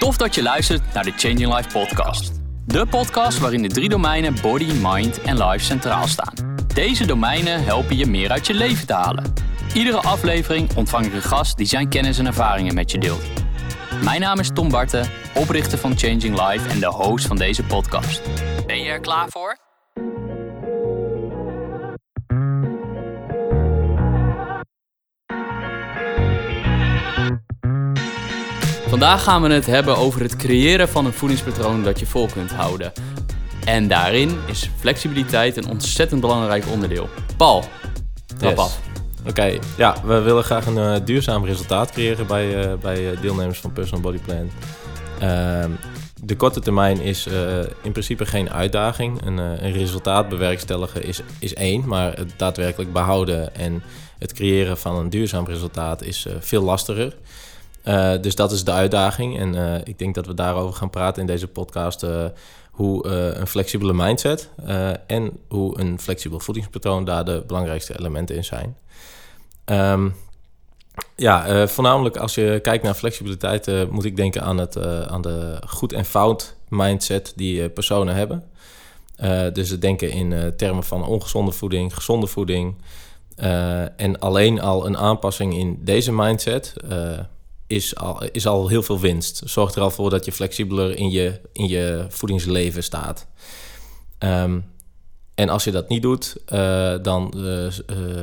Tof dat je luistert naar de Changing Life podcast. De podcast waarin de drie domeinen body, mind en life centraal staan. Deze domeinen helpen je meer uit je leven te halen. Iedere aflevering ontvang ik een gast die zijn kennis en ervaringen met je deelt. Mijn naam is Tom Barten, oprichter van Changing Life en de host van deze podcast. Ben je er klaar voor? Vandaag gaan we het hebben over het creëren van een voedingspatroon dat je vol kunt houden. En daarin is flexibiliteit een ontzettend belangrijk onderdeel. Paul, trap Yes. af. Oké, ja, we willen graag een eh, duurzaam resultaat creëren bij, eh, bij eh, deelnemers van Personal Body Plan. Ehm, de korte termijn is in principe geen uitdaging. Een, een resultaat bewerkstelligen is, is één, maar het daadwerkelijk behouden en het creëren van een duurzaam resultaat is veel lastiger. Eh, dus dat is de uitdaging en eh, ik denk dat we daarover gaan praten in deze podcast. eh, hoe een flexibele mindset en hoe een flexibel voedingspatroon daar de belangrijkste elementen in zijn. Ehm, ja, voornamelijk als je kijkt naar flexibiliteit, moet ik denken aan, het, aan de goed en fout mindset die personen hebben. Dus het denken in termen van ongezonde voeding, gezonde voeding. En alleen al een aanpassing in deze mindset is, al, is al heel veel winst. Zorgt er al voor dat je flexibeler in je, in je voedingsleven staat. Ehm, en als je dat niet doet, eh, dan eh, eh,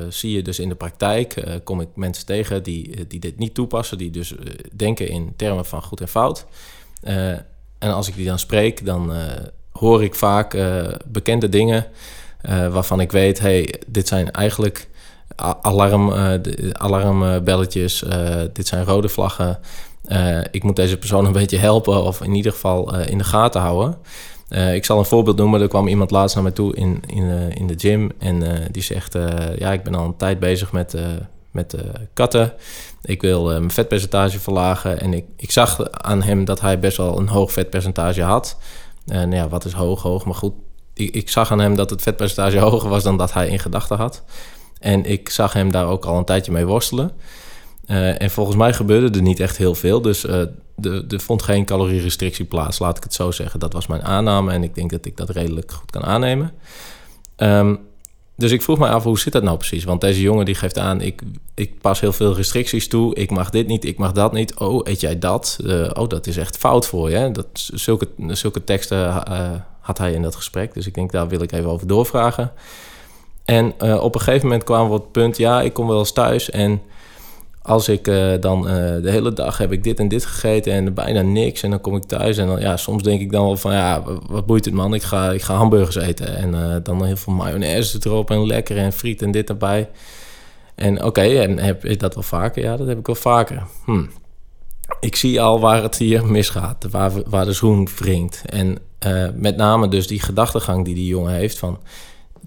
zie je dus in de praktijk, kom ik mensen tegen die, die dit niet toepassen, die dus denken in termen van goed en fout. En als ik die dan spreek, dan hoor ik vaak bekende dingen waarvan ik weet, hey, dit zijn eigenlijk alarm, eh, alarmbelletjes, eh, dit zijn rode vlaggen. Eh, ik moet deze persoon een beetje helpen of in ieder geval in de gaten houden. Ik zal een voorbeeld noemen. Er kwam iemand laatst naar mij toe in, in, in de gym. En die zegt: Ja, ik ben al een tijd bezig met, met katten. Ik wil mijn vetpercentage verlagen. En ik, ik zag aan hem dat hij best wel een hoog vetpercentage had. En ja, wat is hoog, hoog? Maar goed, ik, ik zag aan hem dat het vetpercentage hoger was dan dat hij in gedachten had. En ik zag hem daar ook al een tijdje mee worstelen. Eh, en volgens mij gebeurde er niet echt heel veel. Dus eh, er vond geen calorierestrictie plaats, laat ik het zo zeggen. Dat was mijn aanname en ik denk dat ik dat redelijk goed kan aannemen. Ehm, dus ik vroeg me af, hoe zit dat nou precies? Want deze jongen die geeft aan, ik, ik pas heel veel restricties toe. Ik mag dit niet, ik mag dat niet. Oh, eet jij dat? Eh, oh, dat is echt fout voor je. Dat, zulke, zulke teksten had hij in dat gesprek. Dus ik denk, daar wil ik even over doorvragen. En eh, op een gegeven moment kwamen we op het punt, ja, ik kom wel eens thuis en als ik eh, dan eh, de hele dag heb ik dit en dit gegeten en bijna niks. En dan kom ik thuis en dan, ja, soms denk ik dan wel van, ja, wat boeit het man? Ik ga, ik ga hamburgers eten. En dan heel veel mayonaise erop en lekker en friet en dit erbij. En oké, en heb je dat wel vaker? Ja, dat heb ik wel vaker. Hm. Ik zie al waar het hier misgaat, waar, waar de schoen wringt. En met name dus die gedachtegang die die jongen heeft van...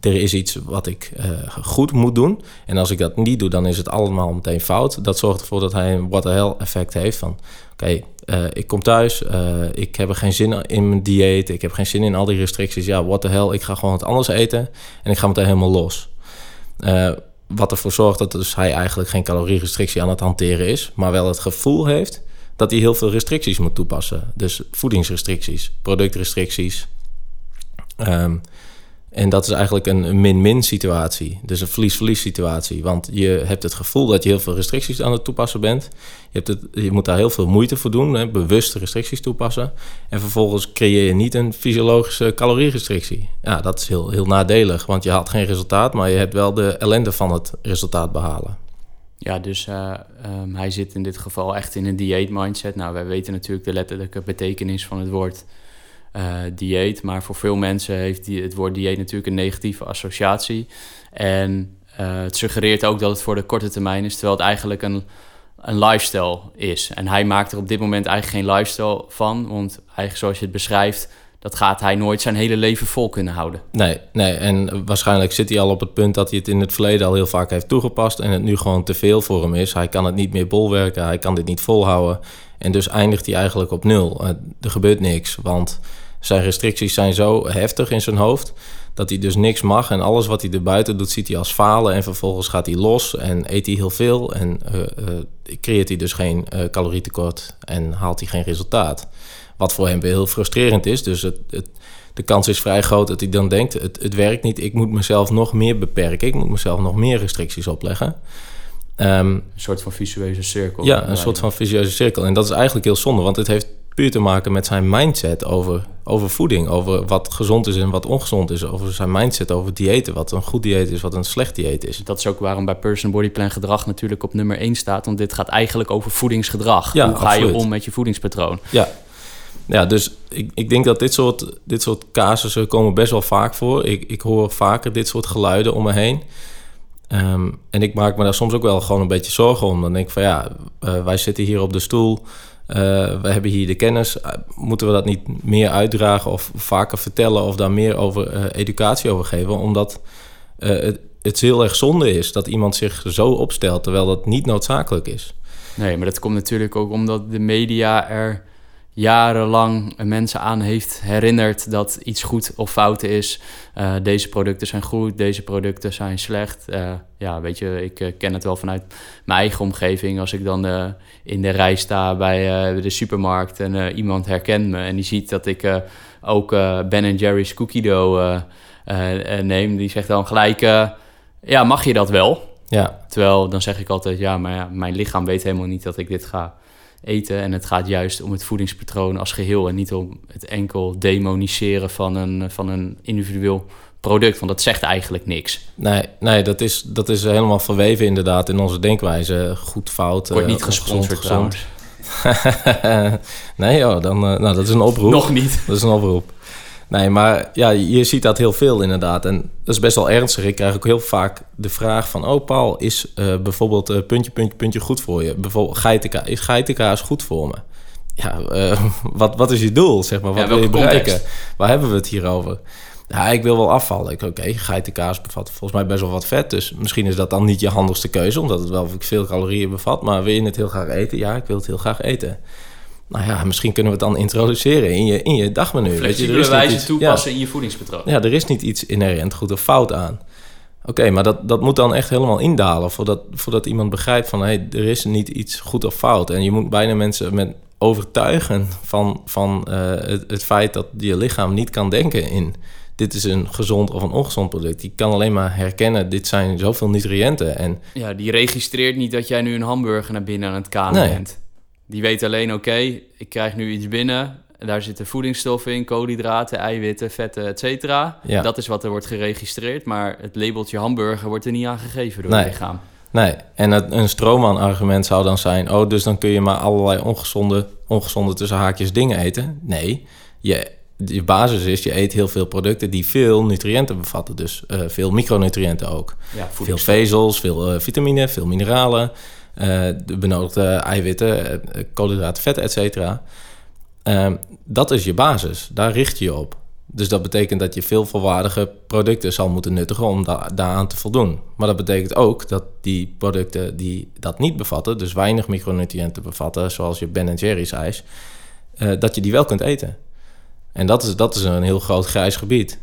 er is iets wat ik eh, goed moet doen. En als ik dat niet doe, dan is het allemaal meteen fout. Dat zorgt ervoor dat hij een what the hell effect heeft van... oké, eh, ik kom thuis, eh, ik heb er geen zin in mijn dieet... ik heb geen zin in al die restricties. Ja, what the hell, ik ga gewoon wat anders eten... en ik ga meteen helemaal los. Wat ervoor zorgt dat dus hij eigenlijk geen calorierestrictie aan het hanteren is... maar wel het gevoel heeft dat hij heel veel restricties moet toepassen. Dus voedingsrestricties, productrestricties... Ehm, en dat is eigenlijk een min-min situatie. Dus een verlies-verlies situatie. Want je hebt het gevoel dat je heel veel restricties aan het toepassen bent. Je, hebt het, je moet daar heel veel moeite voor doen, hè, bewust restricties toepassen. En vervolgens creëer je niet een fysiologische calorierestrictie. Ja, dat is heel, heel nadelig, want je haalt geen resultaat, maar je hebt wel de ellende van het resultaat behalen. Ja, dus eh, ehm, hij zit in dit geval echt in een dieet mindset. Nou, wij weten natuurlijk de letterlijke betekenis van het woord eh, dieet. Maar voor veel mensen heeft die, het woord dieet natuurlijk een negatieve associatie. En eh, het suggereert ook dat het voor de korte termijn is, terwijl het eigenlijk een, een lifestyle is. En hij maakt er op dit moment eigenlijk geen lifestyle van. Want eigenlijk zoals je het beschrijft, dat gaat hij nooit zijn hele leven vol kunnen houden. Nee, nee, en waarschijnlijk zit hij al op het punt dat hij het in het verleden al heel vaak heeft toegepast en het nu gewoon te veel voor hem is. Hij kan het niet meer bolwerken, hij kan dit niet volhouden. En dus eindigt hij eigenlijk op nul. Eh, er gebeurt niks, want zijn restricties zijn zo heftig in zijn hoofd Dat hij dus niks mag en alles wat hij erbuiten doet, ziet hij als falen. En vervolgens gaat hij los en eet hij heel veel. En uh, uh, creëert hij dus geen uh, calorietekort en haalt hij geen resultaat. Wat voor hem weer heel frustrerend is. Dus het, het, de kans is vrij groot dat hij dan denkt: het, het werkt niet, ik moet mezelf nog meer beperken. Ik moet mezelf nog meer restricties opleggen. Um, een soort van visueuze cirkel. Ja, een soort van visueuze cirkel. En dat is eigenlijk heel zonde, want het heeft puur te maken met zijn mindset over, over voeding. Over wat gezond is en wat ongezond is. Over zijn mindset over diëten. Wat een goed dieet is, wat een slecht dieet is. Dat is ook waarom bij Person Body Plan gedrag natuurlijk op nummer 1 staat. Want dit gaat eigenlijk over voedingsgedrag. Ja, Hoe ga je om met je voedingspatroon? Ja, ja dus ik, ik denk dat dit soort, dit soort casussen komen best wel vaak voor. Ik, ik hoor vaker dit soort geluiden om me heen. Um, en ik maak me daar soms ook wel gewoon een beetje zorgen om. Dan denk ik van ja, uh, wij zitten hier op de stoel. Uh, we hebben hier de kennis. Uh, moeten we dat niet meer uitdragen of vaker vertellen of daar meer over educatie over geven? Omdat het, het heel erg zonde is dat iemand zich zo opstelt terwijl dat niet noodzakelijk is. Nee, maar dat komt natuurlijk ook omdat de media er jarenlang mensen aan heeft herinnerd dat iets goed of fout is. Uh, deze producten zijn goed, deze producten zijn slecht. Uh, ja, weet je, ik uh, ken het wel vanuit mijn eigen omgeving. Als ik dan in de rij sta bij de supermarkt en iemand herkent me en die ziet dat ik ook Ben Jerry's cookie dough neem, die zegt dan gelijk: Ja, mag je dat wel? Ja. Terwijl dan zeg ik altijd: Ja, maar ja, mijn lichaam weet helemaal niet dat ik dit ga eten. En het gaat juist om het voedingspatroon als geheel en niet om het enkel demoniseren van een, van een individueel product, want dat zegt eigenlijk niks. Nee, nee dat, is, dat is helemaal verweven inderdaad in onze denkwijze. Goed, fout, Wordt niet uh, gesponsord trouwens. nee joh, dan, uh, nou, dat is een oproep. Nog niet. Dat is een oproep. Nee, maar ja, je ziet dat heel veel inderdaad. En dat is best wel ernstig. Ik krijg ook heel vaak de vraag van... oh Paul, is uh, bijvoorbeeld uh, puntje, puntje, puntje goed voor je? Bijvoorbeeld geitenkaas. Is geitenkaas goed voor me? Ja, uh, wat, wat is je doel, zeg maar? Wat ja, wil je bereiken? Waar hebben we het hier over? Ja, ik wil wel afvallen. Oké, okay, geitenkaas bevat volgens mij best wel wat vet. Dus misschien is dat dan niet je handigste keuze... omdat het wel veel calorieën bevat. Maar wil je het heel graag eten? Ja, ik wil het heel graag eten. Nou ja, misschien kunnen we het dan introduceren in je, in je dagmenu. Flexibele weet je, wijze iets, toepassen in je voedingspatroon. Ja, er is niet iets inherent goed of fout aan. Oké, maar dat, dat moet dan echt helemaal indalen... voordat, voordat iemand begrijpt van... hé, hey, er is niet iets goed of fout. En je moet bijna mensen met overtuigen van, van uh, het, het feit... dat je lichaam niet kan denken in... dit is een gezond of een ongezond product. Die kan alleen maar herkennen... dit zijn zoveel nutriënten. En, ja, die registreert niet dat jij nu een hamburger naar binnen aan het kanen nee. bent. Die weet alleen, oké, ik krijg nu iets binnen. Daar zitten voedingsstoffen in, koolhydraten, eiwitten, vetten, et cetera. Ja. Dat is wat er wordt geregistreerd. Maar het labeltje hamburger wordt er niet aan gegeven door het lichaam. Nee, en het, een stroomman-argument zou dan zijn... oh, dus dan kun je maar allerlei ongezonde, ongezonde tussen haakjes dingen eten. Nee, je, je basis is, je eet heel veel producten die veel nutriënten bevatten. Dus uh, veel micronutriënten ook. Ja, veel vezels, veel uh, vitamine, veel mineralen... Eh, de benodigde eiwitten, eh, koolhydraten, vetten, et cetera. Ehm, dat is je basis. Daar richt je je op. Dus dat betekent dat je veel volwaardige producten zal moeten nuttigen om da daaraan te voldoen. Maar dat betekent ook dat die producten die dat niet bevatten, dus weinig micronutriënten bevatten, zoals je Ben Jerry's ijs, uh, dat je die wel kunt eten. En dat is, dat is een heel groot grijs gebied.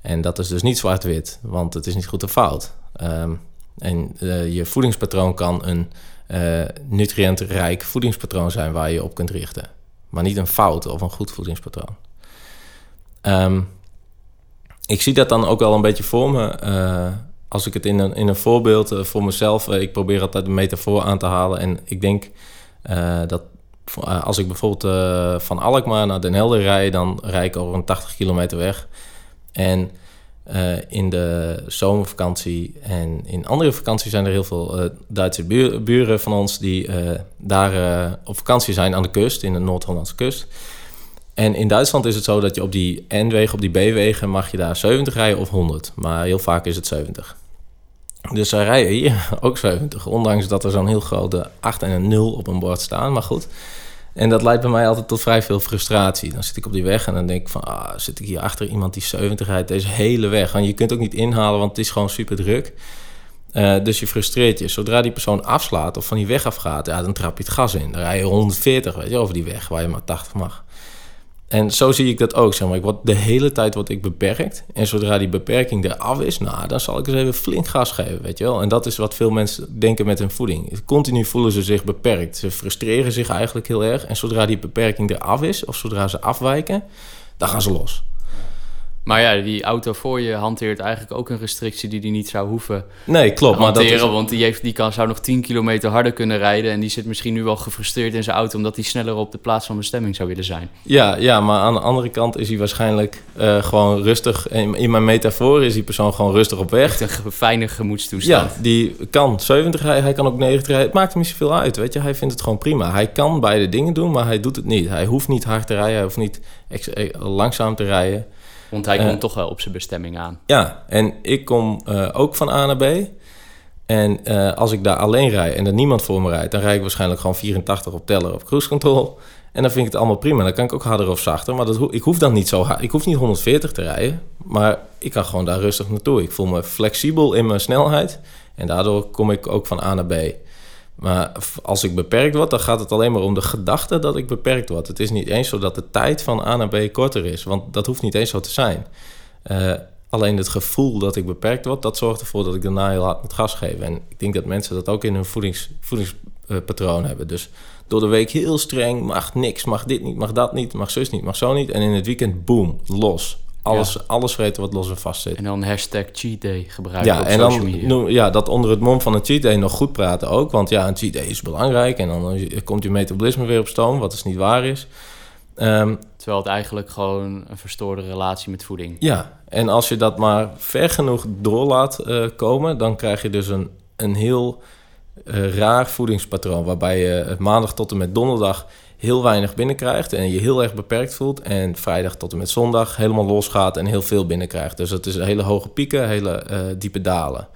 En dat is dus niet zwart-wit, want het is niet goed of fout. Um, en uh, je voedingspatroon kan een uh, nutriëntrijk voedingspatroon zijn waar je op kunt richten. Maar niet een fout of een goed voedingspatroon. Um, ik zie dat dan ook wel een beetje voor me. Uh, als ik het in een, in een voorbeeld voor mezelf... ik probeer altijd een metafoor aan te halen. En ik denk dat als ik bijvoorbeeld van Alkmaar naar Den Helder rijd... dan rijd ik over een 80 kilometer weg. En uh, in de zomervakantie en in andere vakanties zijn er heel veel uh, Duitse buren van ons die uh, daar op vakantie zijn aan de kust, in de Noord-Hollandse kust. En in Duitsland is het zo dat je op die N-wegen, op die B-wegen, mag je daar 70 rijden of 100. Maar heel vaak is het 70. Dus zij rijden hier ook 70, ondanks dat er zo'n heel grote 8 en een 0 op een bord staan. Maar goed, en dat leidt bij mij altijd tot vrij veel frustratie. Dan zit ik op die weg en dan denk ik van... Ah, zit ik hier achter iemand die 70 rijdt deze hele weg. En je kunt ook niet inhalen, want het is gewoon super druk. Uh, dus je frustreert je. Zodra die persoon afslaat of van die weg afgaat... Ja, dan trap je het gas in. Dan rij je 140 weet je, over die weg waar je maar 80 mag. En zo zie ik dat ook. Zeg maar. ik word, de hele tijd word ik beperkt. En zodra die beperking eraf is, nou, dan zal ik eens even flink gas geven, weet je wel. En dat is wat veel mensen denken met hun voeding. Continu voelen ze zich beperkt. Ze frustreren zich eigenlijk heel erg. En zodra die beperking eraf is, of zodra ze afwijken, dan gaan ze los. Maar ja, die auto voor je hanteert eigenlijk ook een restrictie die die niet zou hoeven nee, klopt, hanteren. Maar dat is... Want die, heeft, die kan, zou nog 10 kilometer harder kunnen rijden. En die zit misschien nu wel gefrustreerd in zijn auto... omdat hij sneller op de plaats van bestemming zou willen zijn. Ja, ja maar aan de andere kant is hij waarschijnlijk uh, gewoon rustig... In, in, mijn metafoor is die persoon gewoon rustig op weg. Echt een fijne gemoedstoestand. Ja, die kan 70 rijden, hij kan ook 90 rijden. Het maakt hem niet zoveel uit, weet je. Hij vindt het gewoon prima. Hij kan beide dingen doen, maar hij doet het niet. Hij hoeft niet hard te rijden, hij hoeft niet langzaam te rijden... Want hij komt toch wel op zijn bestemming aan. Ja, en ik kom uh, ook van A naar B. En uh, als ik daar alleen rijd en er niemand voor me rijdt... dan rijd ik waarschijnlijk gewoon 84 op teller op cruise control. En dan vind ik het allemaal prima. Dan kan ik ook harder of zachter. Maar dat ho ik hoef dan niet zo hard. Ik hoef niet 140 te rijden. Maar ik kan gewoon daar rustig naartoe. Ik voel me flexibel in mijn snelheid. En daardoor kom ik ook van A naar B. Maar als ik beperkt word, dan gaat het alleen maar om de gedachte dat ik beperkt word. Het is niet eens zo dat de tijd van A naar B korter is, want dat hoeft niet eens zo te zijn. Uh, alleen het gevoel dat ik beperkt word, dat zorgt ervoor dat ik daarna heel hard moet gas geef. En ik denk dat mensen dat ook in hun voedings, voedingspatroon hebben. Dus door de week heel streng, mag niks, mag dit niet, mag dat niet, mag zus niet, mag zo niet. En in het weekend, boom, los. Alles, ja. alles vreten wat los en vast zit. En dan hashtag cheat day gebruiken ja, op en social dan, media. noem- ja, dat onder het mom van een cheat day nog goed praten ook. Want ja, een cheat day is belangrijk. En dan eh, komt je metabolisme weer op stoom, wat dus niet waar is. Ehm, Terwijl het eigenlijk gewoon een verstoorde relatie met voeding. ja, en als je dat maar ver genoeg door laat eh, komen... dan krijg je dus een, een heel eh, raar voedingspatroon... waarbij je het maandag tot en met donderdag heel weinig binnenkrijgt... en je heel erg beperkt voelt. En vrijdag tot en met zondag helemaal losgaat en heel veel binnenkrijgt. Dus dat is hele hoge pieken, hele eh, diepe dalen.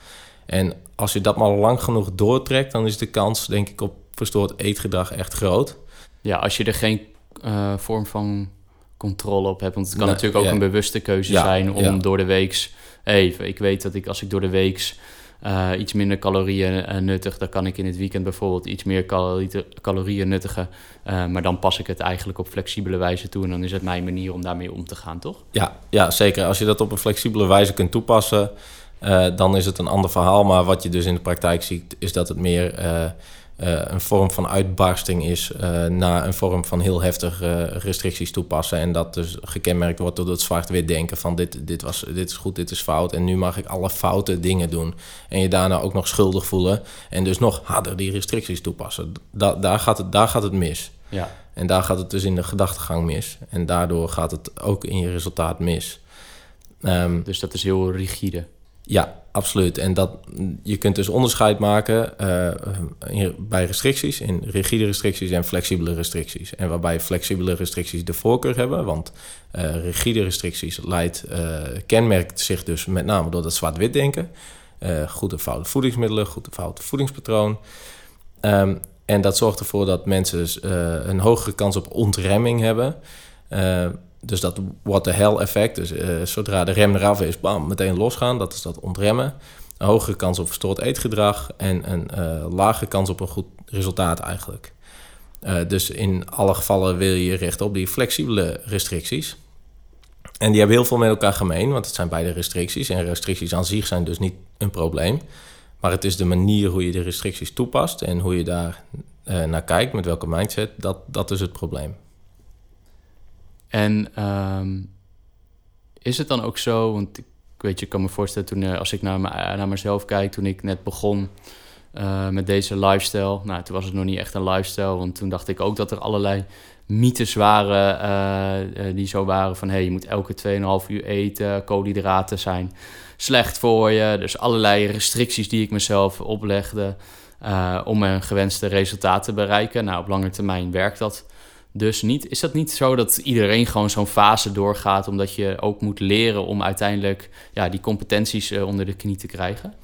En als je dat maar lang genoeg doortrekt... dan is de kans, denk ik, op verstoord eetgedrag echt groot. Ja, als je er geen eh, vorm van controle op hebt. Want het kan Nee, natuurlijk ook ja. een bewuste keuze Ja, zijn om ja. door de weeks... Even, ik weet dat ik als ik door de weeks eh, iets minder calorieën eh, nuttig... dan kan ik in het weekend bijvoorbeeld iets meer calorieën, nuttigen. Eh, maar dan pas ik het eigenlijk op flexibele wijze toe... en dan is het mijn manier om daarmee om te gaan, toch? Ja, ja, zeker. Als je dat op een flexibele wijze kunt toepassen, dan is het een ander verhaal. Maar wat je dus in de praktijk ziet, is dat het meer eh, een vorm van uitbarsting is eh na een vorm van heel heftig eh, restricties toepassen. En dat dus gekenmerkt wordt door het zwart-wit denken van dit, dit, was, dit is goed, dit is fout. En nu mag ik alle foute dingen doen. En je daarna ook nog schuldig voelen. En dus nog harder die restricties toepassen. Da daar, gaat het, daar gaat het mis. Ja. En daar gaat het dus in de gedachtegang mis. En daardoor gaat het ook in je resultaat mis. Ehm, Dus dat is heel rigide. Ja, absoluut. En dat, je kunt dus onderscheid maken eh, bij restricties, in rigide restricties en flexibele restricties. En waarbij flexibele restricties de voorkeur hebben, want eh, rigide restricties leidt, eh, kenmerkt zich dus met name door dat zwart-wit denken. Goede foute voedingsmiddelen, goede foute voedingspatroon. Ehm, en dat zorgt ervoor dat mensen dus, een hogere kans op ontremming hebben. Dus dat what the hell effect, dus eh, zodra de rem eraf is, bam, meteen losgaan. Dat is dat ontremmen. Een hogere kans op verstoord eetgedrag en een eh lage kans op een goed resultaat eigenlijk. Eh, dus in alle gevallen wil je je richten op die flexibele restricties. En die hebben heel veel met elkaar gemeen, want het zijn beide restricties. En restricties aan zich zijn dus niet een probleem. Maar het is de manier hoe je de restricties toepast en hoe je daar naar kijkt, met welke mindset, dat, dat is het probleem. En ehm, is het dan ook zo, want ik weet je, ik kan me voorstellen toen eh, als ik naar, naar mezelf kijk, toen ik net begon eh, met deze lifestyle, nou toen was het nog niet echt een lifestyle, want toen dacht ik ook dat er allerlei mythes waren eh, die zo waren van hey, je moet elke 2,5 uur eten, koolhydraten zijn slecht voor je, dus allerlei restricties die ik mezelf oplegde om een gewenste resultaat te bereiken. Nou, op lange termijn werkt dat dus niet. Is dat niet zo dat iedereen gewoon zo'n fase doorgaat, omdat je ook moet leren om uiteindelijk ja, die competenties eh, onder de knie te krijgen?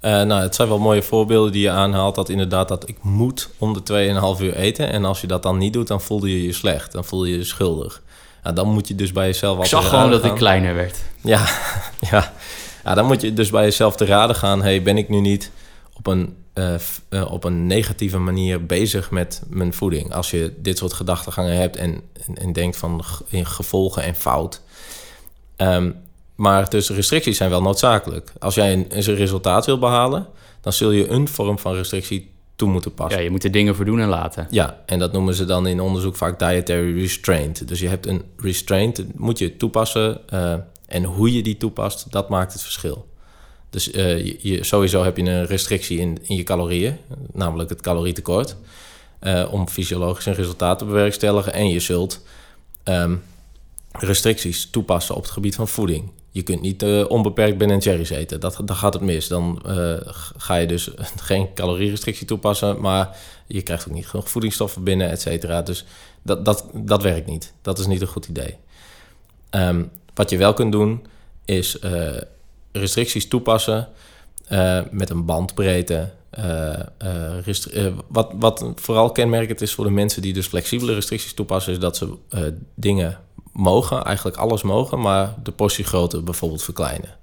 Eh, nou, het zijn wel mooie voorbeelden die je aanhaalt. Dat inderdaad dat ik moet om de 2,5 uur eten. En als je dat dan niet doet, dan voelde je je slecht. Dan voel je je schuldig. Nou, dan moet je dus bij jezelf Ik zag gewoon dat ik kleiner werd. Ja, ja. ja, dan moet je dus bij jezelf te raden gaan. hey, ben ik nu niet op een, eh, op een negatieve manier bezig met mijn voeding. Als je dit soort gedachtegangen hebt en, en, denkt van in gevolgen en fout. Um, maar dus restricties zijn wel noodzakelijk. Als jij een, een resultaat wil behalen, dan zul je een vorm van restrictie toe moeten passen. Ja, je moet er dingen voor doen en laten. Ja, en dat noemen ze dan in onderzoek vaak dietary restraint. Dus je hebt een restraint, moet je toepassen. Uh, en hoe je die toepast, dat maakt het verschil. Dus uh, je, sowieso heb je een restrictie in, in je calorieën, namelijk het calorietekort, uh, om fysiologisch een resultaat te bewerkstelligen. En je zult um, restricties toepassen op het gebied van voeding. Je kunt niet uh, onbeperkt Ben Jerry's eten. Dat, dan gaat het mis. Dan ga je dus geen calorierestrictie toepassen, maar je krijgt ook niet genoeg voedingsstoffen binnen, et cetera. Dus dat, dat, dat werkt niet. Dat is niet een goed idee. Um, wat je wel kunt doen, is restricties toepassen met een bandbreedte. wat, wat vooral kenmerkend is voor de mensen die dus flexibele restricties toepassen, is dat ze dingen mogen, eigenlijk alles mogen, maar de portiegrootte bijvoorbeeld verkleinen.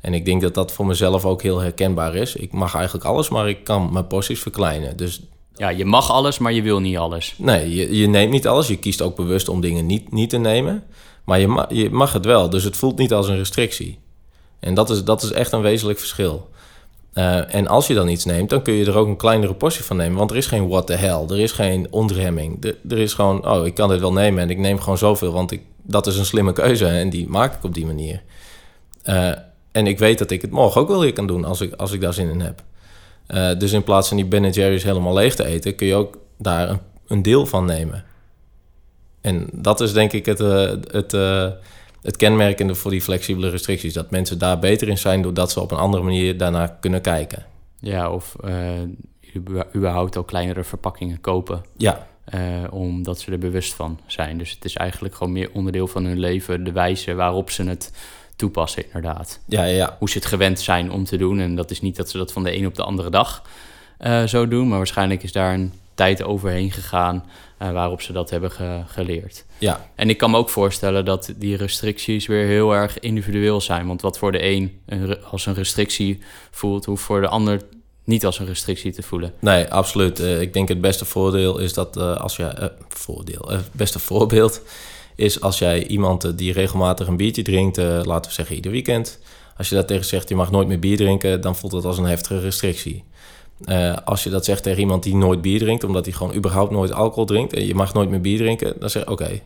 En ik denk dat dat voor mezelf ook heel herkenbaar is. Ik mag eigenlijk alles, maar ik kan mijn porties verkleinen. Dus ja, je mag alles, maar je wil niet alles. Nee, je, je neemt niet alles. Je kiest ook bewust om dingen niet, niet te nemen. Maar je, ma je mag het wel, dus het voelt niet als een restrictie. En dat is, dat is echt een wezenlijk verschil. Uh, en als je dan iets neemt, dan kun je er ook een kleinere portie van nemen. Want er is geen what the hell, er is geen ontremming. Er, er is gewoon, oh, ik kan dit wel nemen en ik neem gewoon zoveel, want ik, dat is een slimme keuze en die maak ik op die manier. Uh, en ik weet dat ik het morgen ook wel weer kan doen als ik, als ik daar zin in heb. Uh, dus in plaats van die Ben Jerry's helemaal leeg te eten, kun je ook daar een, een deel van nemen. En dat is denk ik het, het, het kenmerkende voor die flexibele restricties. Dat mensen daar beter in zijn doordat ze op een andere manier daarnaar kunnen kijken. Ja, of uh, überhaupt al kleinere verpakkingen kopen. Ja. Uh, omdat ze er bewust van zijn. Dus het is eigenlijk gewoon meer onderdeel van hun leven, de wijze waarop ze het toepassen, inderdaad. Ja, ja, ja. Hoe ze het gewend zijn om te doen. En dat is niet dat ze dat van de een op de andere dag uh, zo doen, maar waarschijnlijk is daar een tijd overheen gegaan uh, waarop ze dat hebben ge geleerd. Ja. En ik kan me ook voorstellen dat die restricties weer heel erg individueel zijn. Want wat voor de een, als een restrictie voelt, hoeft voor de ander niet als een restrictie te voelen. Nee, absoluut. Uh, ik denk het beste voordeel is dat uh, als je voordeel, het beste voorbeeld is als jij iemand die regelmatig een biertje drinkt, laten we zeggen ieder weekend, als je dat tegen zegt, je mag nooit meer bier drinken, dan voelt dat als een heftige restrictie. Uh, als je dat zegt tegen iemand die nooit bier drinkt, omdat hij gewoon überhaupt nooit alcohol drinkt en je mag nooit meer bier drinken, dan zeg je oké, okay,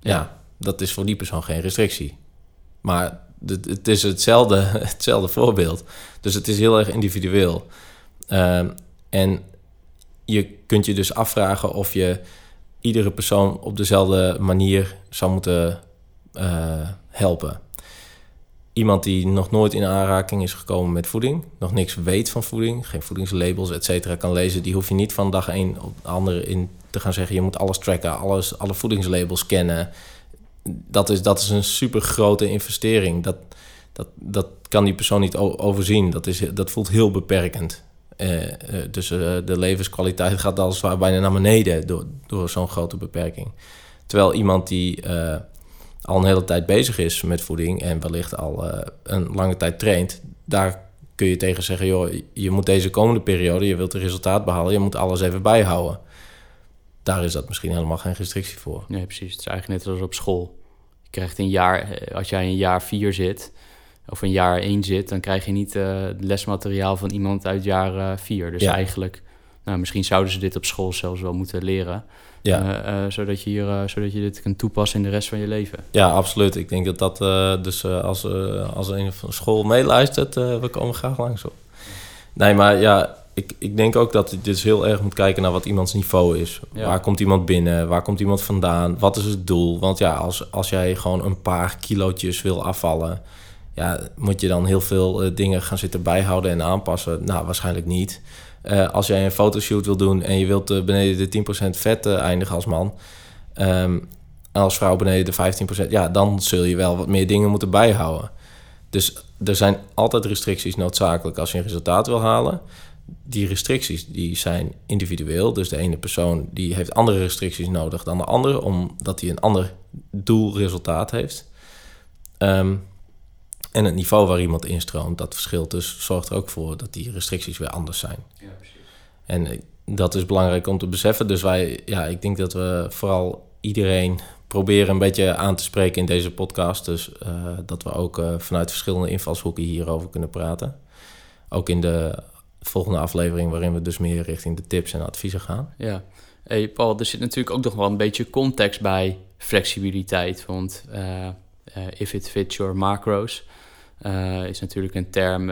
ja. ja. dat is voor die persoon geen restrictie. Maar het is hetzelfde, hetzelfde voorbeeld. Dus het is heel erg individueel. Uh, en je kunt je dus afvragen of je iedere persoon op dezelfde manier zou moeten uh, helpen iemand die nog nooit in aanraking is gekomen met voeding, nog niks weet van voeding, geen voedingslabels, et cetera, kan lezen, die hoef je niet van dag één op de andere in te gaan zeggen: je moet alles tracken, alles, alle voedingslabels kennen. Dat is, dat is een super grote investering. Dat, dat, dat kan die persoon niet overzien. Dat, is, dat voelt heel beperkend. Uh, uh, dus uh, de levenskwaliteit gaat als bijna naar beneden door, door zo'n grote beperking. Terwijl iemand die al een hele tijd bezig is met voeding en wellicht al uh, een lange tijd traint, daar kun je tegen zeggen: joh, je moet deze komende periode, je wilt het resultaat behalen, je moet alles even bijhouden. Daar is dat misschien helemaal geen restrictie voor. Nee, precies. Het is eigenlijk net als op school. Je krijgt een jaar, eh, als jij een jaar vier zit, of een jaar één zit, dan krijg je niet uh, lesmateriaal van iemand uit jaar uh, vier. Dus eigenlijk, nou, misschien zouden ze dit op school zelfs wel moeten leren. Ja. Uh, uh, zodat, je hier, uh, zodat je dit kunt toepassen in de rest van je leven. Ja, absoluut. Ik denk dat dat dus als, als een van school meeluistert, we komen graag langs op. Nee, maar ja, ik, ik denk ook dat je dus heel erg moet kijken naar wat iemands niveau is. Ja. Waar komt iemand binnen? Waar komt iemand vandaan? Wat is het doel? Want ja, als, als jij gewoon een paar kilootjes wil afvallen... Ja, moet je dan heel veel dingen gaan zitten bijhouden en aanpassen? Nou, waarschijnlijk niet. Uh, als jij een fotoshoot wil doen en je wilt uh, beneden de 10% vet uh, eindigen als man. Um, als vrouw beneden de 15%, ja, dan zul je wel wat meer dingen moeten bijhouden. Dus er zijn altijd restricties noodzakelijk als je een resultaat wil halen. Die restricties die zijn individueel. Dus de ene persoon die heeft andere restricties nodig dan de andere, omdat hij een ander doelresultaat heeft. Um, En het niveau waar iemand instroomt, dat verschilt dus, zorgt er ook voor dat die restricties weer anders zijn. Ja, precies. En eh, dat is belangrijk om te beseffen. Dus wij, ja, ik denk dat we vooral iedereen proberen een beetje aan te spreken in deze podcast. Dus uh, dat we ook uh, vanuit verschillende invalshoeken hierover kunnen praten. Ook in de volgende aflevering, waarin we dus meer richting de tips en adviezen gaan. Ja, hey Paul, er zit natuurlijk ook nog wel een beetje context bij flexibiliteit. Want uh, if it fits your macros is natuurlijk een term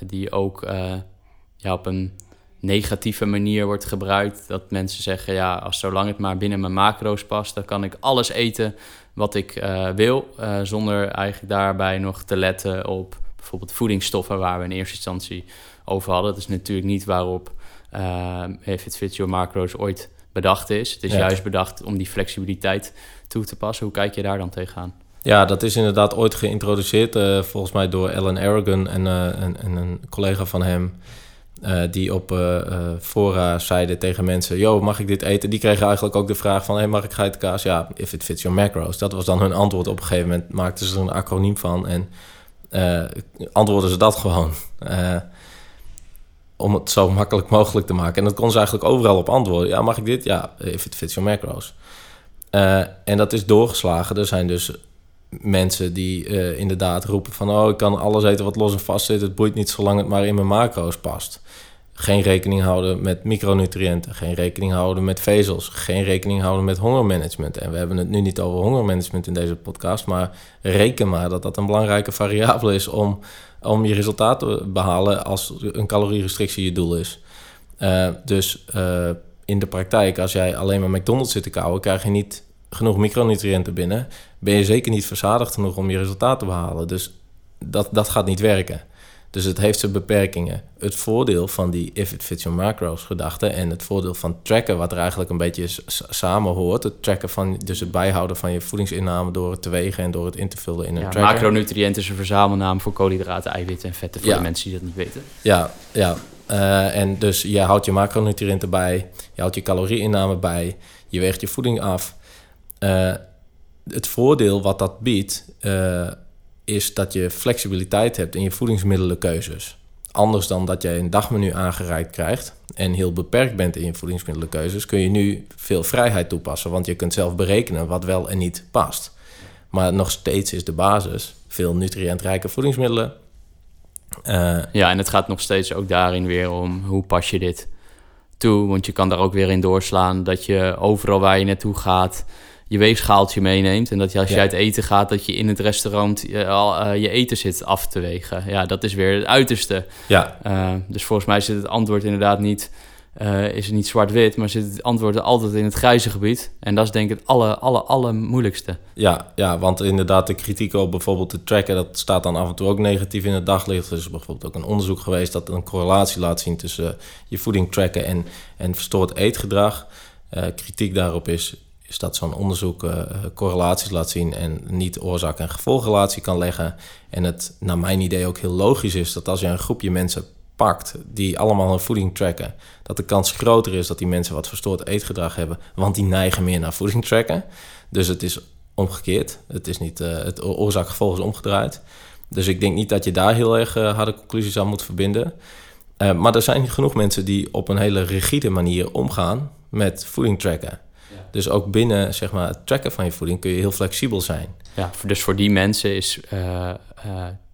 die ook ja, op een negatieve manier wordt gebruikt. Dat mensen zeggen, ja, als zolang het maar binnen mijn macro's past, dan kan ik alles eten wat ik wil, zonder eigenlijk daarbij nog te letten op bijvoorbeeld voedingsstoffen waar we in eerste instantie over hadden. Dat is natuurlijk niet waarop If It Fits Your Macro's ooit bedacht is. Het is juist bedacht om die flexibiliteit toe te passen. Hoe kijk je daar dan tegenaan? Ja, dat is inderdaad ooit geïntroduceerd, volgens mij door Alan Aragon en, en, en een collega van hem. Uh, die op fora zeiden tegen mensen: Yo, mag ik dit eten? Die kregen eigenlijk ook de vraag: van, hey, Mag ik geitenkaas? Ja, if it fits your macros. Dat was dan hun antwoord. Op een gegeven moment maakten ze er een acroniem van en antwoorden ze dat gewoon. om het zo makkelijk mogelijk te maken. En dat kon ze eigenlijk overal op antwoorden. Ja, mag ik dit? Ja, if it fits your macros. en dat is doorgeslagen. Er zijn dus mensen die uh, inderdaad roepen van... oh, ik kan alles eten wat los en vast zit. Het boeit niet zolang het maar in mijn macro's past. Geen rekening houden met micronutriënten. Geen rekening houden met vezels. Geen rekening houden met hongermanagement. En we hebben het nu niet over hongermanagement in deze podcast... maar reken maar dat dat een belangrijke variabele is... om, om je resultaat te behalen als een calorierestrictie je doel is. Uh, dus uh, in de praktijk, als jij alleen maar McDonald's zit te kauwen... krijg je niet genoeg micronutriënten binnen, ben je zeker niet verzadigd genoeg om je resultaat te behalen. Dus dat, dat gaat niet werken. Dus het heeft zijn beperkingen. Het voordeel van die if it fits your macros gedachte en het voordeel van tracken, wat er eigenlijk een beetje samen hoort. Het tracken van, dus het bijhouden van je voedingsinname door het te wegen en door het in te vullen in een ja, tracker. Macronutriënten is een verzamelnaam voor koolhydraten, eiwitten en vetten voor de mensen die dat niet weten. Ja, ja. Uh, en dus je houdt je macronutriënten bij, je houdt je calorieinname bij, je weegt je voeding af. Uh, het voordeel wat dat biedt, uh, is dat je flexibiliteit hebt in je voedingsmiddelenkeuzes. Anders dan dat je een dagmenu aangereikt krijgt en heel beperkt bent in je voedingsmiddelenkeuzes, kun je nu veel vrijheid toepassen. Want je kunt zelf berekenen wat wel en niet past. Maar nog steeds is de basis veel nutriëntrijke voedingsmiddelen. Uh, ja, en het gaat nog steeds ook daarin weer om hoe pas je dit toe. Want je kan daar ook weer in doorslaan dat je overal waar je naartoe gaat je weegschaaltje meeneemt. En dat je als je uit eten gaat, dat je in het restaurant uh, al, uh, je eten zit af te wegen. Ja, dat is weer het uiterste. Ja. Uh, dus volgens mij zit het antwoord inderdaad niet, is het niet zwart-wit, maar zit het antwoord altijd in het grijze gebied. En dat is denk ik het alle, alle, alle moeilijkste. Ja, ja, want inderdaad de kritiek op bijvoorbeeld de tracken, dat staat dan af en toe ook negatief in het daglicht. Er is bijvoorbeeld ook een onderzoek geweest dat een correlatie laat zien tussen je voeding tracken en, en verstoord eetgedrag. kritiek daarop is, is dat zo'n onderzoek uh, correlaties laat zien en niet oorzaak- en gevolgrelatie kan leggen. En het naar mijn idee ook heel logisch is dat als je een groepje mensen pakt die allemaal hun voeding tracken, dat de kans groter is dat die mensen wat verstoord eetgedrag hebben, want die neigen meer naar voeding tracken. Dus het is omgekeerd. Het is niet uh, het oorzaak-gevolg is omgedraaid. Dus ik denk niet dat je daar heel erg uh, harde conclusies aan moet verbinden. maar er zijn genoeg mensen die op een hele rigide manier omgaan met voeding tracken. Dus ook binnen zeg maar, het tracken van je voeding kun je heel flexibel zijn. Ja, dus voor die mensen is uh,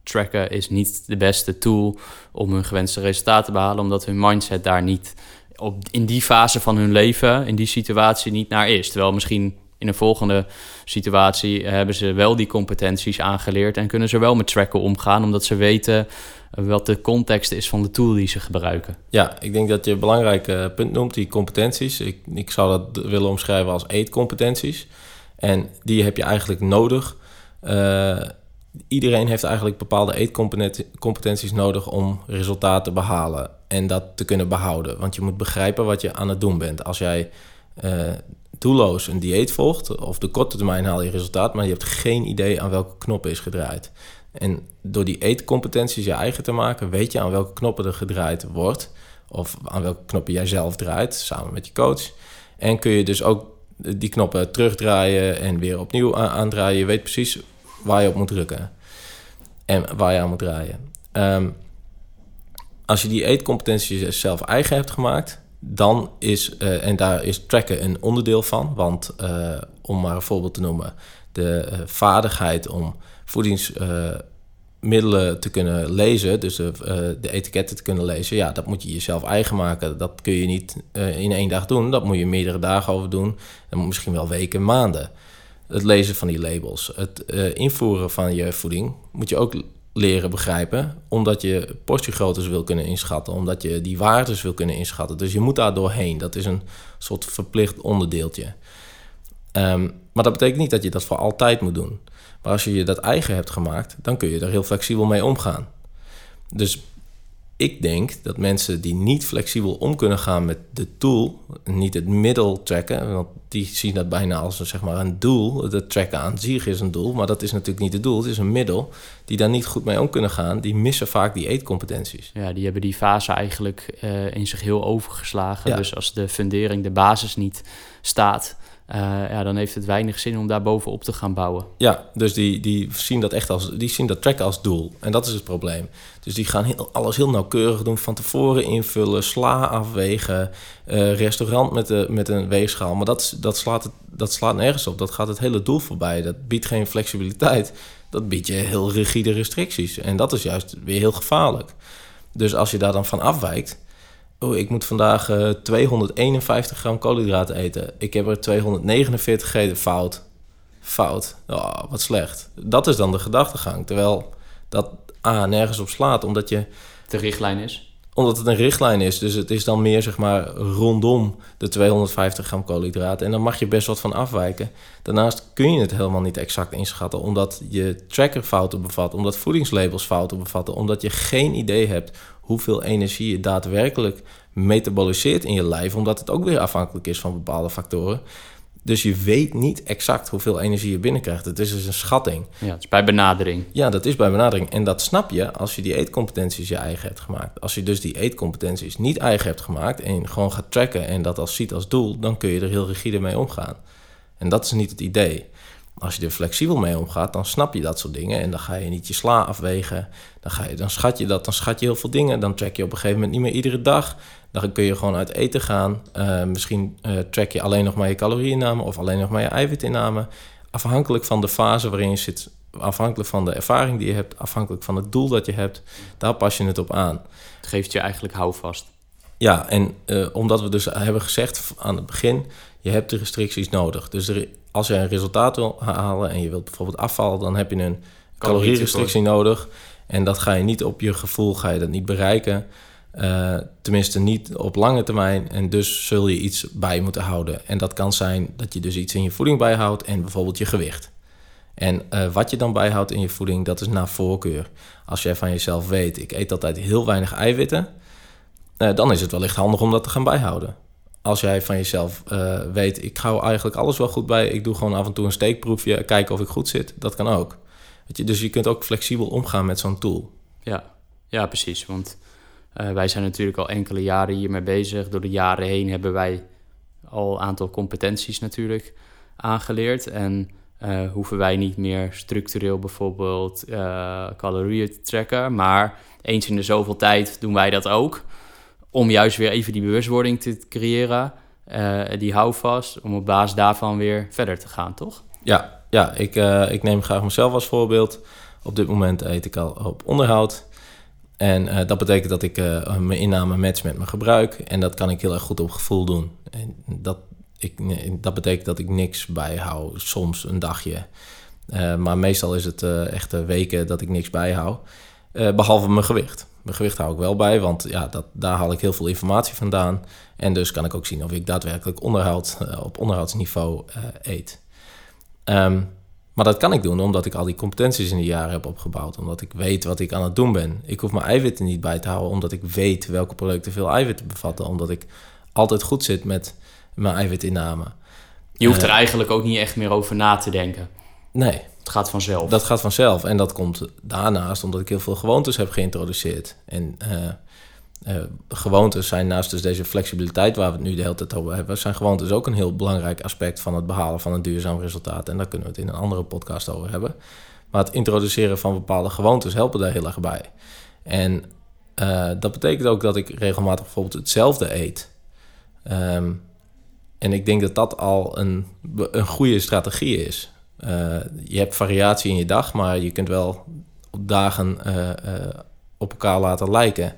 tracken is niet de beste tool om hun gewenste resultaten te behalen, omdat hun mindset daar niet op, in die fase van hun leven, in die situatie niet naar is. Terwijl misschien in een volgende situatie hebben ze wel die competenties aangeleerd en kunnen ze wel met tracken omgaan, omdat ze weten wat de context is van de tool die ze gebruiken. Ja, ik denk dat je een belangrijk uh, punt noemt, die competenties. Ik, ik zou dat willen omschrijven als eetcompetenties. En die heb je eigenlijk nodig. Uh, iedereen heeft eigenlijk bepaalde eetcompetenties nodig om resultaten te behalen en dat te kunnen behouden. Want je moet begrijpen wat je aan het doen bent. Als jij uh, doelloos een dieet volgt, of de korte termijn haal je resultaat, maar je hebt geen idee aan welke knop is gedraaid. En door die eetcompetenties je eigen te maken, weet je aan welke knoppen er gedraaid wordt. Of aan welke knoppen jij zelf draait, samen met je coach. En kun je dus ook die knoppen terugdraaien en weer opnieuw aandraaien. Je weet precies waar je op moet drukken. en waar je aan moet draaien. Ehm, als je die eetcompetenties zelf eigen hebt gemaakt, dan is, uh, en daar is tracken een onderdeel van. Want uh, om maar een voorbeeld te noemen, de uh, vaardigheid om voedingsmiddelen te kunnen lezen, dus de, de, etiketten te kunnen lezen, ja, dat moet je jezelf eigen maken. Dat kun je niet in één dag doen, dat moet je meerdere dagen over doen, en misschien wel weken, maanden. Het lezen van die labels, het invoeren van je voeding moet je ook leren begrijpen, omdat je portiegroottes wil kunnen inschatten, omdat je die waardes wil kunnen inschatten. Dus je moet daar doorheen. Dat is een soort verplicht onderdeeltje. Um, maar dat betekent niet dat je dat voor altijd moet doen. Maar als je je dat eigen hebt gemaakt, dan kun je er heel flexibel mee omgaan. Dus ik denk dat mensen die niet flexibel om kunnen gaan met de tool, niet het middel tracken, want die zien dat bijna als een, zeg maar een doel. Het tracken aan zich is een doel, maar dat is natuurlijk niet het doel. Het is een middel die daar niet goed mee om kunnen gaan. Die missen vaak die eetcompetenties. Ja, die hebben die fase eigenlijk uh, in zich heel overgeslagen. Dus als de fundering, de basis niet staat, uh, ja, dan heeft het weinig zin om daar bovenop te gaan bouwen. Ja, dus die, die zien dat echt als, die zien dat tracken als doel. En dat is het probleem. Dus die gaan heel, alles heel nauwkeurig doen, van tevoren invullen, sla afwegen, uh, restaurant met, de, met een weegschaal. Maar dat, dat, slaat het, dat slaat nergens op. Dat gaat het hele doel voorbij. Dat biedt geen flexibiliteit. Dat biedt je heel rigide restricties. En dat is juist weer heel gevaarlijk. Dus als je daar dan van afwijkt, oh, ik moet vandaag uh, eh, 251 gram koolhydraten eten. Ik heb er 249 gegeten. Fout. Fout. Oh, wat slecht. Dat is dan de gedachtegang. Terwijl dat A nergens op slaat, omdat je... De richtlijn is? Omdat het een richtlijn is. Dus het is dan meer zeg maar rondom de 250 gram koolhydraten. En dan mag je best wat van afwijken. Daarnaast kun je het helemaal niet exact inschatten. Omdat je tracker fouten bevat. Omdat voedingslabels fouten bevatten. Omdat je geen idee hebt hoeveel energie je daadwerkelijk metaboliseert in je lijf. Omdat het ook weer afhankelijk is van bepaalde factoren. Dus je weet niet exact hoeveel energie je binnenkrijgt. Het is dus een schatting. Ja, het is bij benadering. Ja, dat is bij benadering. En dat snap je als je die eetcompetenties je eigen hebt gemaakt. Als je dus die eetcompetenties niet eigen hebt gemaakt en gewoon gaat tracken en dat als ziet als doel, dan kun je er heel rigide mee omgaan. En dat is niet het idee. Als je er flexibel mee omgaat, dan snap je dat soort dingen. En dan ga je niet je sla afwegen. Dan, ga je, dan schat je dat, dan schat je heel veel dingen. Dan track je op een gegeven moment niet meer iedere dag. Dan kun je gewoon uit eten gaan. Uh, misschien uh, track je alleen nog maar je calorieinname of alleen nog maar je eiwitinname. Afhankelijk van de fase waarin je zit, afhankelijk van de ervaring die je hebt, afhankelijk van het doel dat je hebt, daar pas je het op aan. Het geeft je eigenlijk houvast. Ja, en uh, omdat we dus hebben gezegd aan het begin, je hebt de restricties nodig. Dus er, als je een resultaat wil halen en je wilt bijvoorbeeld afvallen, dan heb je een calorierestrictie nodig. En dat ga je niet op je gevoel, ga je dat niet bereiken. Uh, tenminste niet op lange termijn. En dus zul je iets bij moeten houden. En dat kan zijn dat je dus iets in je voeding bijhoudt en bijvoorbeeld je gewicht. En uh, wat je dan bijhoudt in je voeding, dat is naar voorkeur. Als jij van jezelf weet, ik eet altijd heel weinig eiwitten, uh, dan is het wellicht handig om dat te gaan bijhouden. Als jij van jezelf weet, ik hou eigenlijk alles wel goed bij, ik doe gewoon af en toe een steekproefje, kijken of ik goed zit, dat kan ook. Dus je kunt ook flexibel omgaan met zo'n tool. Ja. ja, precies. Want uh, wij zijn natuurlijk al enkele jaren hiermee bezig. Door de jaren heen hebben wij al een aantal competenties natuurlijk aangeleerd. En uh, hoeven wij niet meer structureel bijvoorbeeld calorieën te tracken. Maar eens in de zoveel tijd doen wij dat ook. Om juist weer even die bewustwording te creëren. die houvast. Om op basis daarvan weer verder te gaan, toch? Ja, ja ik, ik neem graag mezelf als voorbeeld. Op dit moment eet ik al op onderhoud. En uh, dat betekent dat ik mijn inname match met mijn gebruik. En dat kan ik heel erg goed op gevoel doen. En dat, ik, dat betekent dat ik niks bijhoud, soms een dagje. Maar meestal is het echt weken dat ik niks bijhoud. behalve mijn gewicht. Mijn gewicht hou ik wel bij, want ja, dat, daar haal ik heel veel informatie vandaan. En dus kan ik ook zien of ik daadwerkelijk onderhoud, op onderhoudsniveau eet. Um, maar dat kan ik doen omdat ik al die competenties in de jaren heb opgebouwd. Omdat ik weet wat ik aan het doen ben. Ik hoef mijn eiwitten niet bij te houden omdat ik weet welke producten veel eiwitten bevatten. Omdat ik altijd goed zit met mijn eiwitinname. Je hoeft er eh, eigenlijk ook niet echt meer over na te denken. Nee. Het gaat vanzelf. Dat gaat vanzelf. En dat komt daarnaast omdat ik heel veel gewoontes heb geïntroduceerd. En uh, uh, gewoontes zijn naast dus deze flexibiliteit waar we het nu de hele tijd over hebben, zijn gewoontes ook een heel belangrijk aspect van het behalen van een duurzaam resultaat. En daar kunnen we het in een andere podcast over hebben. Maar het introduceren van bepaalde gewoontes helpen daar heel erg bij. En uh, dat betekent ook dat ik regelmatig bijvoorbeeld hetzelfde eet. Um, en ik denk dat dat al een, een goede strategie is. Uh, je hebt variatie in je dag, maar je kunt wel op dagen uh, op elkaar laten lijken.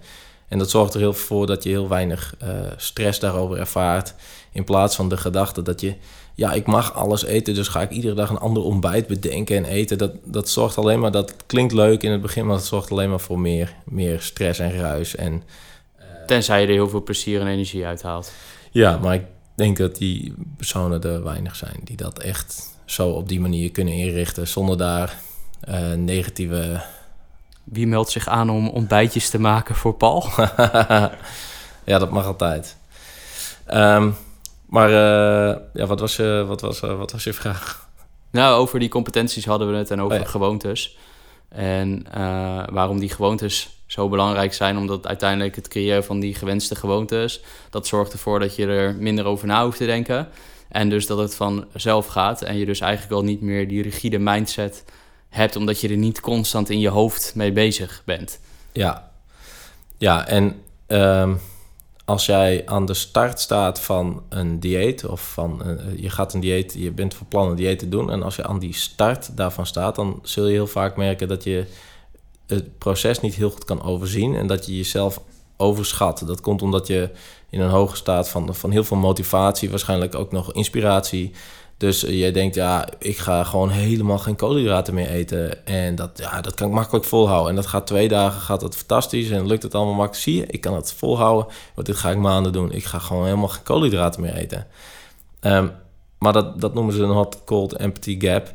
En dat zorgt er heel voor dat je heel weinig stress daarover ervaart. In plaats van de gedachte dat je, ja, ik mag alles eten, dus ga ik iedere dag een ander ontbijt bedenken en eten. Dat, dat zorgt alleen maar, dat klinkt leuk in het begin, maar dat zorgt alleen maar voor meer, meer stress en ruis. En, Tenzij je er heel veel plezier en energie uithaalt. Ja, maar ik denk dat die personen er weinig zijn die dat echt zo op die manier kunnen inrichten zonder daar uh, negatieve. Wie meldt zich aan om ontbijtjes te maken voor Paul? ja, dat mag altijd. Um, maar uh, ja, wat was, je, wat, was, uh, wat was je vraag? Nou, over die competenties hadden we het en over oh, ja. gewoontes. En waarom die gewoontes zo belangrijk zijn, omdat uiteindelijk het creëren van die gewenste gewoontes, dat zorgt ervoor dat je er minder over na hoeft te denken. En dus dat het vanzelf gaat en je dus eigenlijk al niet meer die rigide mindset hebt, omdat je er niet constant in je hoofd mee bezig bent. Ja, ja en um, als jij aan de start staat van een dieet, of van uh, je gaat een dieet, je bent van plan een dieet te doen, en als je aan die start daarvan staat, dan zul je heel vaak merken dat je het proces niet heel goed kan overzien en dat je jezelf overschat. Dat komt omdat je in een hoge staat van, van heel veel motivatie, waarschijnlijk ook nog inspiratie. Dus uh, jij denkt, ja, ik ga gewoon helemaal geen koolhydraten meer eten. En dat, ja, dat kan ik makkelijk volhouden. En dat gaat twee dagen, gaat het fantastisch en lukt het allemaal makkelijk. Zie je, ik kan het volhouden. Want dit ga ik maanden doen. Ik ga gewoon helemaal geen koolhydraten meer eten. Um, maar dat, dat noemen ze een hot-cold empty gap.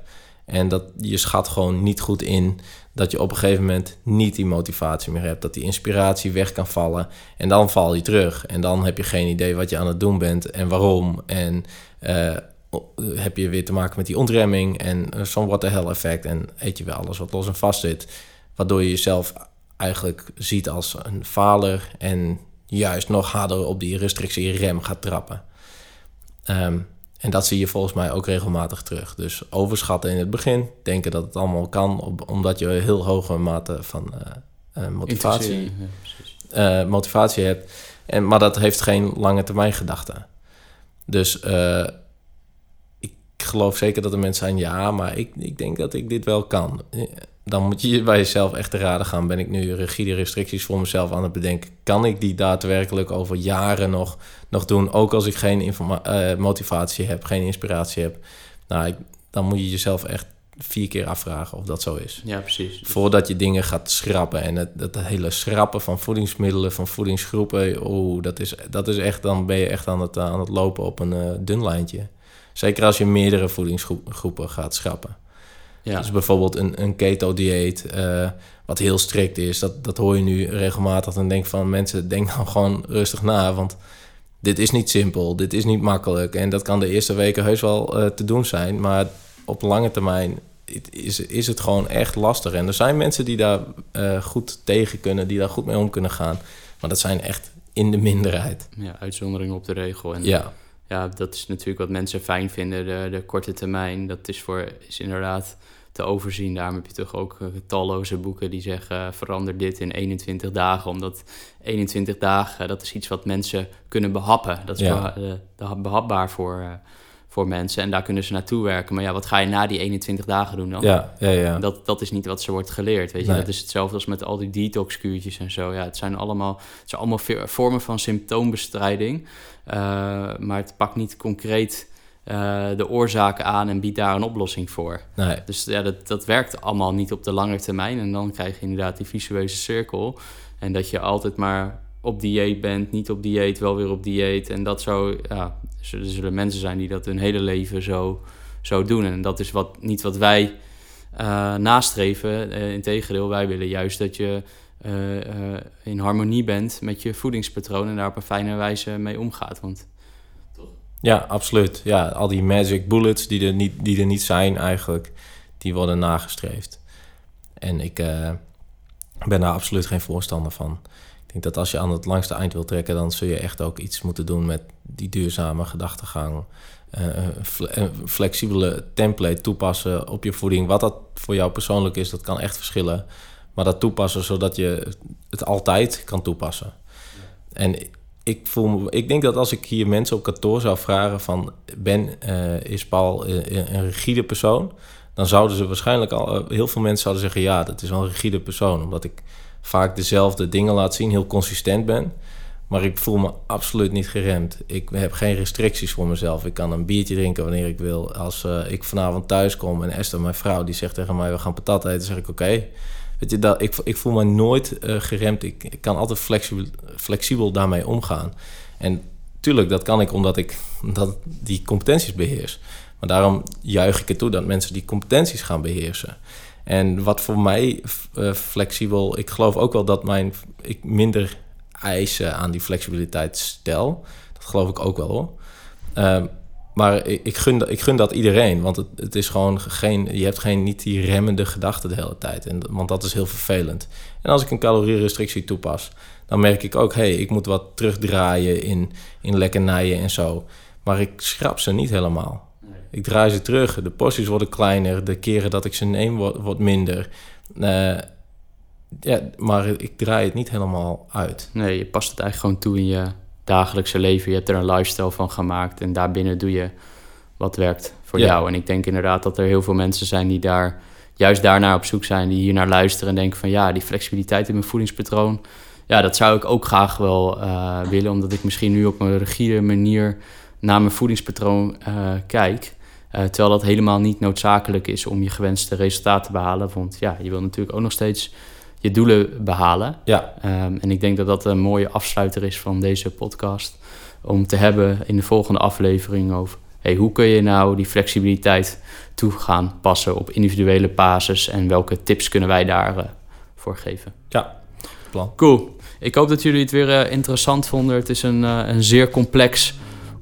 En dat je schat gewoon niet goed in dat je op een gegeven moment niet die motivatie meer hebt. Dat die inspiratie weg kan vallen. En dan val je terug. En dan heb je geen idee wat je aan het doen bent en waarom. En uh, heb je weer te maken met die ontremming en uh, zo'n what the hell effect. En eet je weer alles wat los en vast zit. Waardoor je jezelf eigenlijk ziet als een faler. En juist nog harder op die restrictie rem gaat trappen. Um, en dat zie je volgens mij ook regelmatig terug. Dus overschatten in het begin, denken dat het allemaal kan, op, omdat je een heel hoge mate van uh, uh, motivatie, ja, uh, motivatie hebt. En, maar dat heeft geen lange termijn gedachte. Dus ik geloof zeker dat er mensen zijn, ja, maar ik, ik denk dat ik dit wel kan dan moet je bij jezelf echt te raden gaan. Ben ik nu rigide restricties voor mezelf aan het bedenken? Kan ik die daadwerkelijk over jaren nog, nog doen? Ook als ik geen uh, motivatie heb, geen inspiratie heb. Nou, ik, dan moet je jezelf echt vier keer afvragen of dat zo is. Ja, precies. Voordat je dingen gaat schrappen. En het, het hele schrappen van voedingsmiddelen, van voedingsgroepen... Oh, dat is, dat is echt, dan ben je echt aan het, aan het lopen op een uh, dun lijntje. Zeker als je meerdere voedingsgroepen gaat schrappen. Ja. Dus bijvoorbeeld een, een keto-dieet, uh, wat heel strikt is. Dat, dat hoor je nu regelmatig. Dan denk van mensen, denk dan gewoon rustig na. Want dit is niet simpel, dit is niet makkelijk. En dat kan de eerste weken heus wel uh, te doen zijn. Maar op lange termijn is, is het gewoon echt lastig. En er zijn mensen die daar uh, goed tegen kunnen, die daar goed mee om kunnen gaan. Maar dat zijn echt in de minderheid. Ja, uitzonderingen op de regel. En ja. Ja, dat is natuurlijk wat mensen fijn vinden, de, de korte termijn. Dat is, voor, is inderdaad te overzien. Daarom heb je toch ook uh, talloze boeken die zeggen: uh, verander dit in 21 dagen. Omdat 21 dagen, dat is iets wat mensen kunnen behappen. Dat is ja. uh, behapbaar voor, voor mensen. En daar kunnen ze naartoe werken. Maar ja, wat ga je na die 21 dagen doen dan? Ja, ja, ja. Dat, dat is niet wat ze wordt geleerd. Weet je, dat is hetzelfde als met al die detox-kuurtjes en zo. Ja, het zijn allemaal, het zijn allemaal vormen van symptoombestrijding. Maar het pakt niet concreet uh, de oorzaak aan en biedt daar een oplossing voor. Nee. Dus ja, dat, dat werkt allemaal niet op de lange termijn. En dan krijg je inderdaad die visueuze cirkel. En dat je altijd maar op dieet bent, niet op dieet, wel weer op dieet. En dat zo, ja, er zullen mensen zijn die dat hun hele leven zo, zo doen. En dat is wat, niet wat wij uh, nastreven. Uh, Integendeel, wij willen juist dat je in harmonie bent met je voedingspatroon en daar op een fijne wijze mee omgaat. Want ja, absoluut. Ja, al die magic bullets die er niet, die er niet zijn eigenlijk, die worden nagestreefd. En ik uh, ben daar absoluut geen voorstander van. Ik denk dat als je aan het langste eind wil trekken, dan zul je echt ook iets moeten doen met die duurzame gedachtegang. een flexibele template toepassen op je voeding. Wat dat voor jou persoonlijk is, dat kan echt verschillen. Maar dat toepassen zodat je het altijd kan toepassen. En ik, voel ik denk dat als ik hier mensen op kantoor zou vragen van... Ben, uh, is Paul een rigide persoon? Dan zouden ze waarschijnlijk al... heel veel mensen zouden zeggen... ja, dat is wel een rigide persoon. Omdat ik vaak dezelfde dingen laat zien, heel consistent ben... Maar ik voel me absoluut niet geremd. Ik heb geen restricties voor mezelf. Ik kan een biertje drinken wanneer ik wil. Als uh, ik vanavond thuis kom en Esther, mijn vrouw, die zegt tegen mij: We gaan patat eten, zeg ik: Oké. Weet je, dat, ik, ik voel me nooit uh, geremd. Ik, kan altijd flexibel, flexibel daarmee omgaan. En tuurlijk, dat kan ik omdat ik dat die competenties beheers. Maar daarom juich ik het toe dat mensen die competenties gaan beheersen. En wat voor mij uh, flexibel, ik geloof ook wel dat mijn, ik minder eisen aan die flexibiliteit stel. Dat geloof ik ook wel hoor. Uh, maar ik, ik, gun, ik gun dat iedereen, want het, het is gewoon geen, je hebt geen, niet die remmende gedachte de hele tijd. En, want dat is heel vervelend. En als ik een calorierestrictie toepas, dan merk ik ook, hé, hey, ik moet wat terugdraaien in, in lekkernijen en zo. Maar ik schrap ze niet helemaal. Ik draai ze terug, de porties worden kleiner, de keren dat ik ze neem wordt, minder. Uh, ja, maar ik draai het niet helemaal uit. Nee, je past het eigenlijk gewoon toe in je dagelijkse leven. Je hebt er een lifestyle van gemaakt en daarbinnen doe je wat werkt voor jou. En ik denk inderdaad dat er heel veel mensen zijn die daar juist daarnaar op zoek zijn, die hier naar luisteren en denken van ja, die flexibiliteit in mijn voedingspatroon, ja, dat zou ik ook graag wel uh, willen, omdat ik misschien nu op een rigide manier naar mijn voedingspatroon uh, kijk. Uh, terwijl dat helemaal niet noodzakelijk is om je gewenste resultaten te behalen. Want ja, je wil natuurlijk ook nog steeds je doelen behalen. Ja. Um, en ik denk dat dat een mooie afsluiter is van deze podcast. Om te hebben in de volgende aflevering over hey, hoe kun je nou die flexibiliteit toe gaan passen op individuele basis en welke tips kunnen wij daarvoor uh, voor geven. Ja, plan. Cool. Ik hoop dat jullie het weer uh, interessant vonden. Het is een, uh, een zeer complex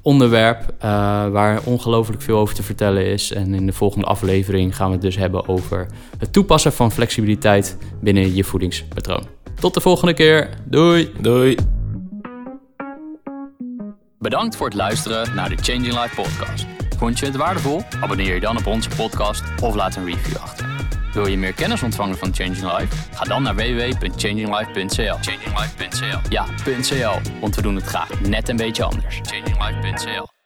onderwerp uh, waar ongelooflijk veel over te vertellen is. En in de volgende aflevering gaan we het dus hebben over het toepassen van flexibiliteit binnen je voedingspatroon. Tot de volgende keer. Doei. Doei. Bedankt voor het luisteren naar de Changing Life podcast. Vond je het waardevol? Abonneer je dan op onze podcast of laat een review achter. Wil je meer kennis ontvangen van Changing Life? Ga dan naar www.changinglife.cl. Changinglife.cl. Ja, .cl, want we doen het graag net een beetje anders. Changinglife.cl.